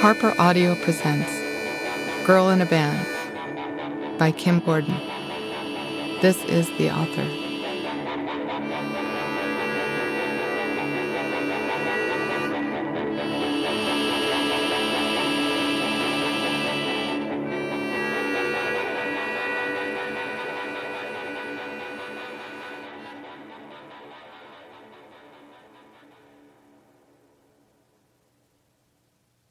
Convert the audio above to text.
Harper Audio presents Girl in a Band by Kim Gordon. This is the author.